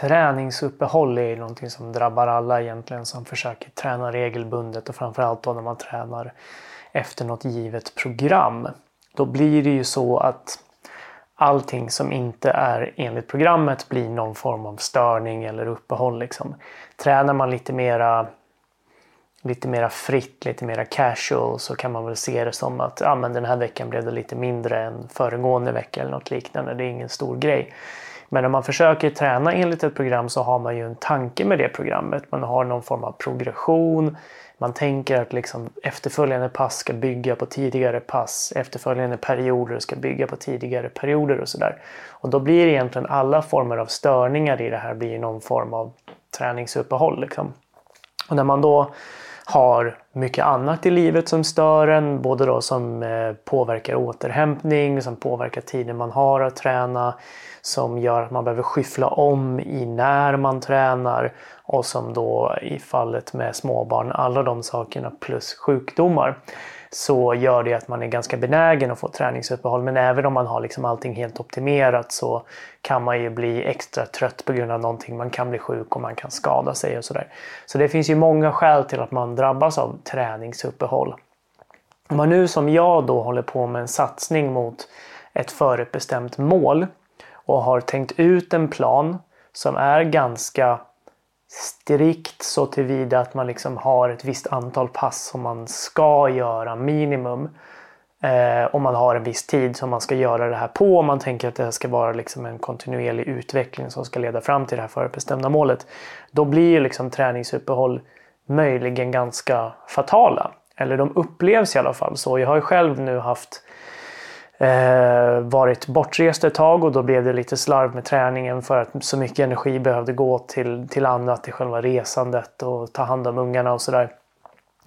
Träningsuppehåll är någonting som drabbar alla egentligen som försöker träna regelbundet och framförallt då när man tränar efter något givet program. Då blir det ju så att allting som inte är enligt programmet blir någon form av störning eller uppehåll. Liksom. Tränar man lite mera lite mera fritt, lite mera casual så kan man väl se det som att ja, men den här veckan blev det lite mindre än föregående vecka eller något liknande. Det är ingen stor grej. Men om man försöker träna enligt ett program så har man ju en tanke med det programmet. Man har någon form av progression. Man tänker att liksom efterföljande pass ska bygga på tidigare pass. Efterföljande perioder ska bygga på tidigare perioder och sådär. Och då blir egentligen alla former av störningar i det här blir någon form av träningsuppehåll. Liksom. Och när man då har mycket annat i livet som stör en. Både då som eh, påverkar återhämtning, som påverkar tiden man har att träna. Som gör att man behöver skyffla om i när man tränar. Och som då i fallet med småbarn, alla de sakerna plus sjukdomar så gör det att man är ganska benägen att få träningsuppehåll. Men även om man har liksom allting helt optimerat så kan man ju bli extra trött på grund av någonting. Man kan bli sjuk och man kan skada sig och sådär. Så det finns ju många skäl till att man drabbas av träningsuppehåll. Om man nu som jag då håller på med en satsning mot ett förutbestämt mål och har tänkt ut en plan som är ganska strikt så tillvida att man liksom har ett visst antal pass som man ska göra minimum. Eh, och man har en viss tid som man ska göra det här på. Om man tänker att det ska vara liksom en kontinuerlig utveckling som ska leda fram till det här förutbestämda målet. Då blir liksom träningsuppehåll möjligen ganska fatala. Eller de upplevs i alla fall så. Jag har ju själv nu haft eh, varit bortrest ett tag och då blev det lite slarv med träningen för att så mycket energi behövde gå till, till annat, till själva resandet och ta hand om ungarna och sådär.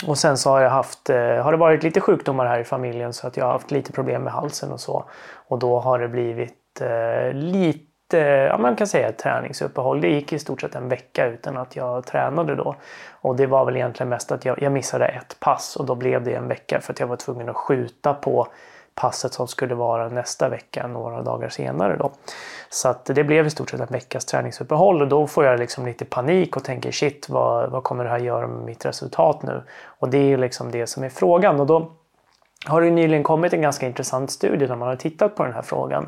Och sen så har jag haft, eh, har det varit lite sjukdomar här i familjen så att jag har haft lite problem med halsen och så. Och då har det blivit eh, lite, ja man kan säga träningsuppehåll. Det gick i stort sett en vecka utan att jag tränade då. Och det var väl egentligen mest att jag, jag missade ett pass och då blev det en vecka för att jag var tvungen att skjuta på passet som skulle vara nästa vecka några dagar senare. Då. Så att det blev i stort sett en veckas träningsuppehåll och då får jag liksom lite panik och tänker shit vad, vad kommer det här göra med mitt resultat nu? Och det är liksom det som är frågan och då har det nyligen kommit en ganska intressant studie där man har tittat på den här frågan.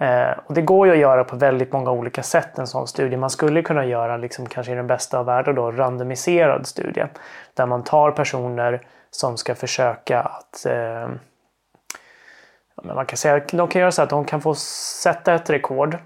Eh, och det går ju att göra på väldigt många olika sätt en sån studie. Man skulle kunna göra liksom kanske i den bästa av världar då randomiserad studie där man tar personer som ska försöka att eh, men man kan säga att de kan göra så att de kan få sätta ett rekord.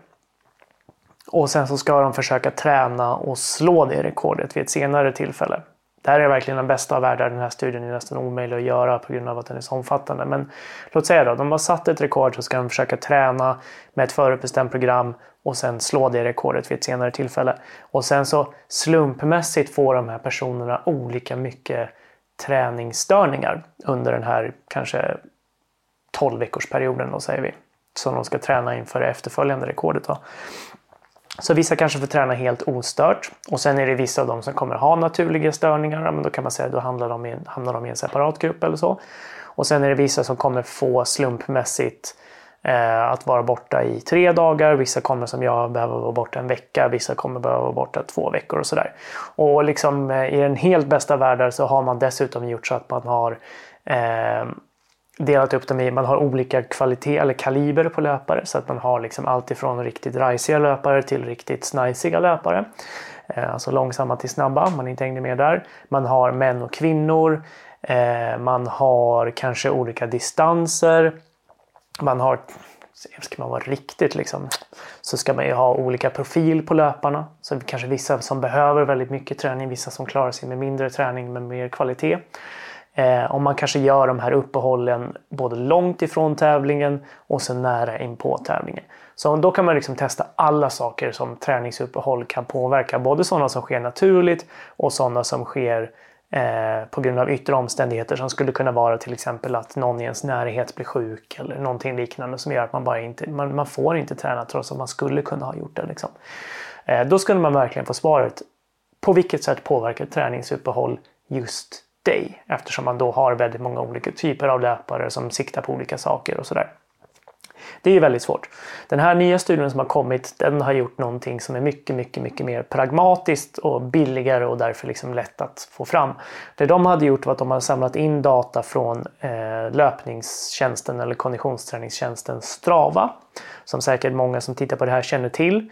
Och sen så ska de försöka träna och slå det rekordet vid ett senare tillfälle. Det här är verkligen den bästa av världar. Den här studien är nästan omöjlig att göra på grund av att den är så omfattande. Men låt säga då, de har satt ett rekord så ska de försöka träna med ett förutbestämt program och sen slå det rekordet vid ett senare tillfälle. Och sen så slumpmässigt får de här personerna olika mycket träningsstörningar under den här kanske 12 veckorsperioden då säger vi. Som de ska träna inför det efterföljande rekordet. Då. Så vissa kanske får träna helt ostört och sen är det vissa av dem som kommer ha naturliga störningar. Men då kan man säga att då hamnar de, i, hamnar de i en separat grupp eller så. Och sen är det vissa som kommer få slumpmässigt eh, att vara borta i tre dagar. Vissa kommer som jag behöva vara borta en vecka. Vissa kommer behöva vara borta två veckor och sådär. Och liksom eh, i den helt bästa världen så har man dessutom gjort så att man har eh, delat upp dem i, man har olika kvalitet eller kaliber på löpare så att man har liksom allt ifrån riktigt rajsiga löpare till riktigt snajsiga löpare. Eh, alltså långsamma till snabba, man man inte hängde med där. Man har män och kvinnor. Eh, man har kanske olika distanser. Man har, ska man vara riktigt liksom, så ska man ju ha olika profil på löparna. Så kanske vissa som behöver väldigt mycket träning, vissa som klarar sig med mindre träning med mer kvalitet. Eh, om man kanske gör de här uppehållen både långt ifrån tävlingen och sen nära in på tävlingen. Så då kan man liksom testa alla saker som träningsuppehåll kan påverka. Både sådana som sker naturligt och sådana som sker eh, på grund av yttre omständigheter som skulle kunna vara till exempel att någon i ens närhet blir sjuk eller någonting liknande som gör att man bara inte man, man får inte träna trots att man skulle kunna ha gjort det. Liksom. Eh, då skulle man verkligen få svaret på vilket sätt påverkar träningsuppehåll just dig eftersom man då har väldigt många olika typer av löpare som siktar på olika saker och sådär. Det är ju väldigt svårt. Den här nya studien som har kommit den har gjort någonting som är mycket, mycket, mycket mer pragmatiskt och billigare och därför liksom lätt att få fram. Det de hade gjort var att de hade samlat in data från eh, löpningstjänsten eller konditionsträningstjänsten Strava. Som säkert många som tittar på det här känner till.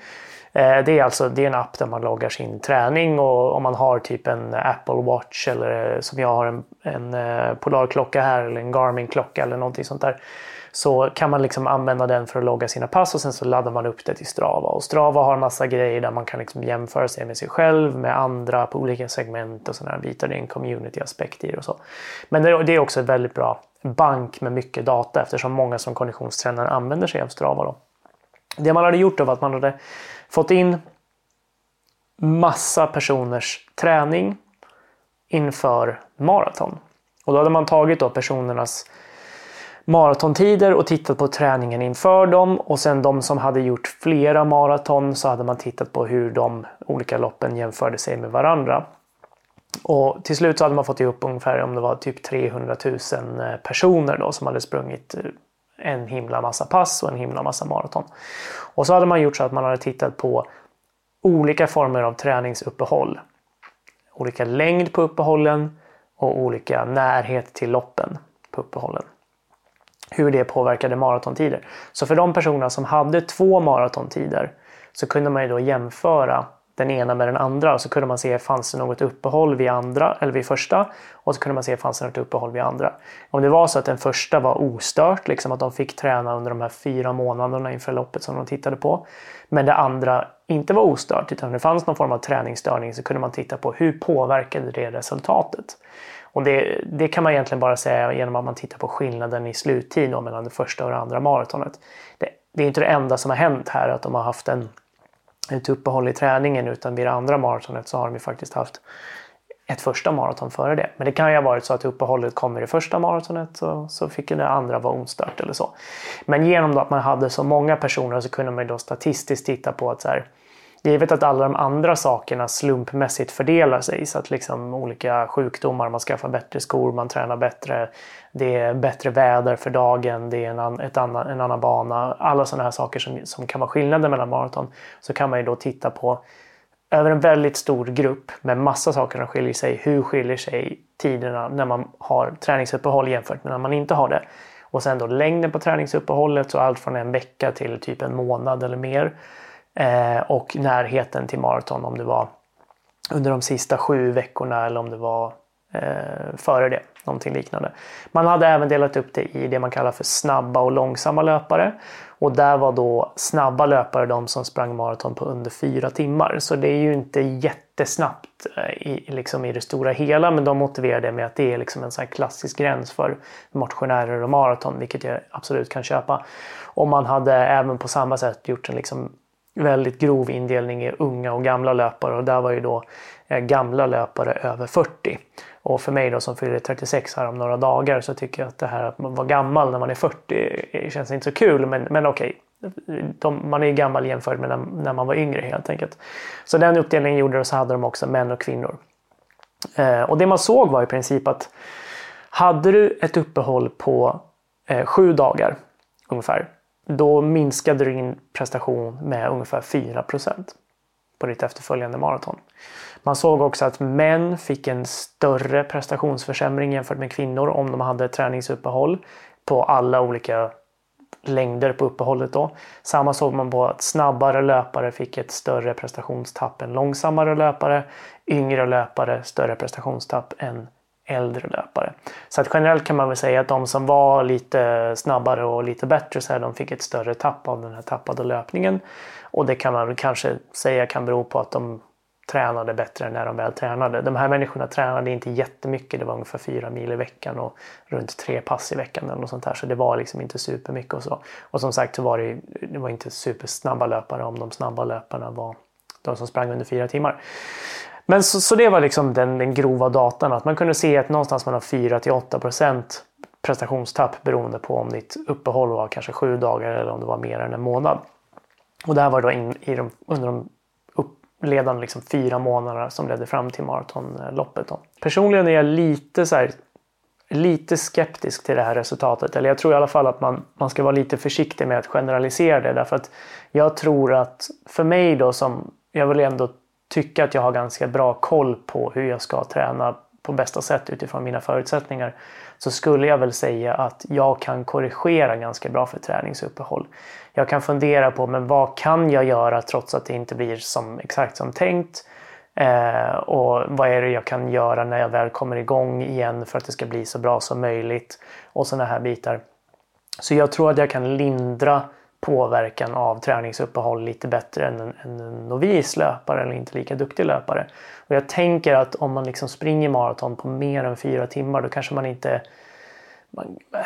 Eh, det är alltså det är en app där man loggar sin träning och om man har typ en Apple Watch eller eh, som jag har en, en eh, Polarklocka här eller en Garmin-klocka eller någonting sånt där. Så kan man liksom använda den för att logga sina pass och sen så laddar man upp det till Strava. Och Strava har en massa grejer där man kan liksom jämföra sig med sig själv, med andra på olika segment och sådana bitar. Det är en community-aspekt i det och så. Men det är också ett väldigt bra bank med mycket data eftersom många som konditionstränare använder sig av Strava. Då. Det man hade gjort var att man hade fått in massa personers träning inför maraton. Och då hade man tagit då personernas maratontider och tittat på träningen inför dem och sen de som hade gjort flera maraton så hade man tittat på hur de olika loppen jämförde sig med varandra. Och till slut så hade man fått ihop ungefär om det var typ 300 000 eh, personer då som hade sprungit eh, en himla massa pass och en himla massa maraton. Och så hade man gjort så att man hade tittat på olika former av träningsuppehåll. Olika längd på uppehållen och olika närhet till loppen på uppehållen. Hur det påverkade maratontider. Så för de personer som hade två maratontider så kunde man ju då jämföra den ena med den andra och så kunde man se fanns det något uppehåll vid andra eller vid första och så kunde man se fanns det något uppehåll vid andra. Om det var så att den första var ostört, liksom att de fick träna under de här fyra månaderna inför loppet som de tittade på, men det andra inte var ostört utan det fanns någon form av träningsstörning så kunde man titta på hur påverkade det resultatet. Och det, det kan man egentligen bara säga genom att man tittar på skillnaden i sluttid mellan det första och det andra maratonet. Det, det är inte det enda som har hänt här att de har haft en ett uppehåll i träningen utan vid det andra maratonet så har de ju faktiskt haft ett första maraton före det. Men det kan ju ha varit så att uppehållet kommer i första maratonet och så fick det andra vara ostört eller så. Men genom att man hade så många personer så kunde man ju då statistiskt titta på att så här, Givet att alla de andra sakerna slumpmässigt fördelar sig så att liksom olika sjukdomar, man skaffar bättre skor, man tränar bättre, det är bättre väder för dagen, det är en, ett annan, en annan bana. Alla sådana här saker som, som kan vara skillnader mellan maraton. Så kan man ju då titta på över en väldigt stor grupp med massa saker som skiljer sig. Hur skiljer sig tiderna när man har träningsuppehåll jämfört med när man inte har det? Och sen då längden på träningsuppehållet, så allt från en vecka till typ en månad eller mer. Eh, och närheten till maraton om det var under de sista sju veckorna eller om det var eh, före det. Någonting liknande. Man hade även delat upp det i det man kallar för snabba och långsamma löpare. Och där var då snabba löpare de som sprang maraton på under fyra timmar. Så det är ju inte jättesnabbt eh, i, liksom i det stora hela men de motiverar det med att det är liksom en sån klassisk gräns för motionärer och maraton vilket jag absolut kan köpa. Och man hade även på samma sätt gjort en liksom väldigt grov indelning i unga och gamla löpare och där var ju då eh, gamla löpare över 40. Och för mig då som fyller 36 här om några dagar så tycker jag att det här att man var gammal när man är 40 känns inte så kul men, men okej. De, man är ju gammal jämfört med när, när, man var yngre helt enkelt. Så den uppdelningen gjorde de och så hade de också män och kvinnor. Eh, och det man såg var i princip att hade du ett uppehåll på eh, sju dagar ungefär då minskade din prestation med ungefär 4% på ditt efterföljande maraton. Man såg också att män fick en större prestationsförsämring jämfört med kvinnor om de hade träningsuppehåll på alla olika längder på uppehållet. Då. Samma såg man på att snabbare löpare fick ett större prestationstapp än långsammare löpare. Yngre löpare större prestationstapp än äldre löpare. Så att generellt kan man väl säga att de som var lite snabbare och lite bättre så här, de fick ett större tapp av den här tappade löpningen. Och det kan man kanske säga kan bero på att de tränade bättre när de väl tränade. De här människorna tränade inte jättemycket. Det var ungefär fyra mil i veckan och runt tre pass i veckan eller något sånt här. Så det var liksom inte supermycket och så. Och som sagt så var det, det var inte supersnabba löpare om de snabba löparna var de som sprang under fyra timmar. Men så, så det var liksom den, den, grova datan. Att man kunde se att någonstans mellan 4 till 8 procent prestationstapp beroende på om ditt uppehåll var kanske sju dagar eller om det var mer än en månad. Och det här var då in, i de, under de ledande liksom fyra månaderna som ledde fram till maratonloppet. Då. Personligen är jag lite så här lite skeptisk till det här resultatet. Eller jag tror i alla fall att man, man ska vara lite försiktig med att generalisera det. Därför att jag tror att för mig då som jag vill ändå tycka att jag har ganska bra koll på hur jag ska träna på bästa sätt utifrån mina förutsättningar så skulle jag väl säga att jag kan korrigera ganska bra för träningsuppehåll. Jag kan fundera på men vad kan jag göra trots att det inte blir som, exakt som tänkt? Eh, och vad är det jag kan göra när jag väl kommer igång igen för att det ska bli så bra som möjligt? Och sådana här bitar. Så jag tror att jag kan lindra påverkan av träningsuppehåll lite bättre än en, en novis löpare eller inte lika duktig löpare. Och jag tänker att om man liksom springer maraton på mer än fyra timmar då kanske man inte man, eh,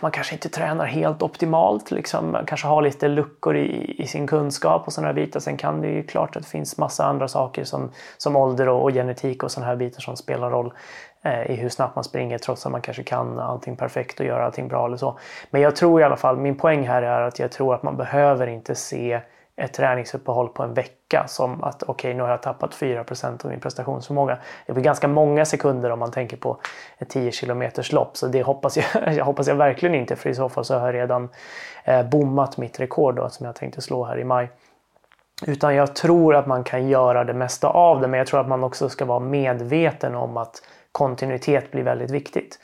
man kanske inte tränar helt optimalt. Liksom. Man kanske har lite luckor i, i sin kunskap och sådana bitar. Sen kan det ju klart att det finns massa andra saker som, som ålder och, och genetik och sådana här bitar som spelar roll Eh, i hur snabbt man springer trots att man kanske kan allting perfekt och göra allting bra eller så. Men jag tror i alla fall, min poäng här är att jag tror att man behöver inte se ett träningsuppehåll på en vecka som att okej, okay, nu har jag tappat 4% av min prestationsförmåga. Det blir ganska många sekunder om man tänker på ett 10 km lopp så det hoppas jag, jag hoppas jag verkligen inte för i så fall så har jag redan eh, bommat mitt rekord då, som jag tänkte slå här i maj. Utan jag tror att man kan göra det mesta av det men jag tror att man också ska vara medveten om att kontinuitet blir väldigt viktigt.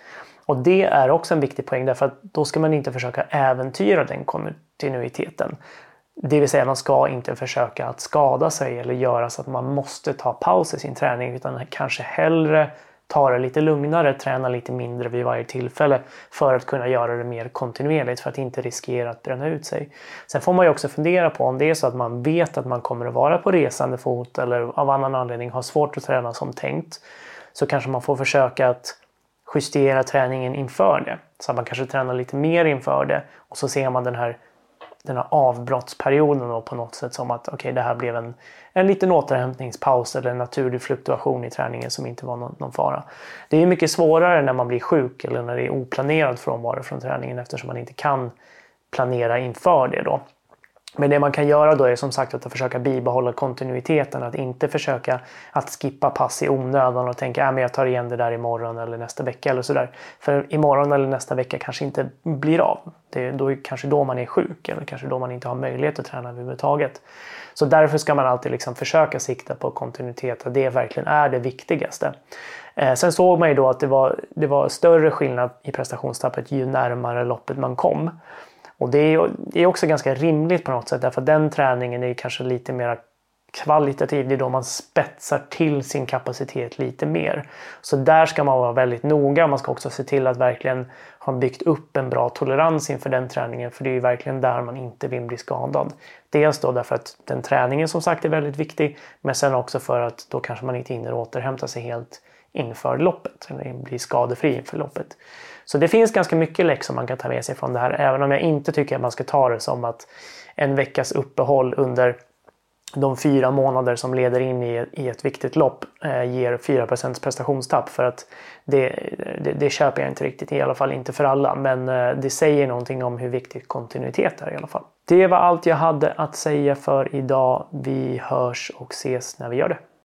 Och det är också en viktig poäng därför att då ska man inte försöka äventyra den kontinuiteten. Det vill säga man ska inte försöka att skada sig eller göra så att man måste ta paus i sin träning utan kanske hellre ta det lite lugnare, träna lite mindre vid varje tillfälle för att kunna göra det mer kontinuerligt för att inte riskera att bränna ut sig. Sen får man ju också fundera på om det är så att man vet att man kommer att vara på resande fot eller av annan anledning har svårt att träna som tänkt så kanske man får försöka att justera träningen inför det. Så att man kanske tränar lite mer inför det och så ser man den här den här avbrottsperioden då på något sätt som att okej, okay, det här blev en, en liten återhämtningspaus eller en naturlig fluktuation i träningen som inte var någon, någon fara. Det är mycket svårare när man blir sjuk eller när det är oplanerad frånvaro från träningen eftersom man inte kan planera inför det då. Men det man kan göra då är som sagt att försöka bibehålla kontinuiteten. Att inte försöka att skippa pass i onödan och tänka äh, att jag tar igen det där imorgon eller nästa vecka eller sådär. För imorgon eller nästa vecka kanske inte blir av. Det är då, kanske då man är sjuk eller kanske då man inte har möjlighet att träna överhuvudtaget. Så därför ska man alltid liksom försöka sikta på kontinuitet att det verkligen är det viktigaste. Eh, sen såg man ju då att det var, det var större skillnad i prestationstappet ju närmare loppet man kom. Och det är, också ganska rimligt på något sätt därför att den träningen är kanske lite mer kvalitativ. Det är då man spetsar till sin kapacitet lite mer. Så där ska man vara väldigt noga. Man ska också se till att verkligen ha byggt upp en bra tolerans inför den träningen. För det är ju verkligen där man inte vill bli skadad. Dels då därför att den träningen som sagt är väldigt viktig. Men sen också för att då kanske man inte hinner återhämta sig helt inför loppet. Eller bli skadefri inför loppet. Så det finns ganska mycket läxor man kan ta med sig från det här. Även om jag inte tycker att man ska ta det som att en veckas uppehåll under de fyra månader som leder in i, ett viktigt lopp eh, ger 4% prestationstapp. För att det, det, det, köper jag inte riktigt, i alla fall inte för alla. Men eh, det säger någonting om hur viktigt kontinuitet är i alla fall. Det var allt jag hade att säga för idag. Vi hörs och ses när vi gör det.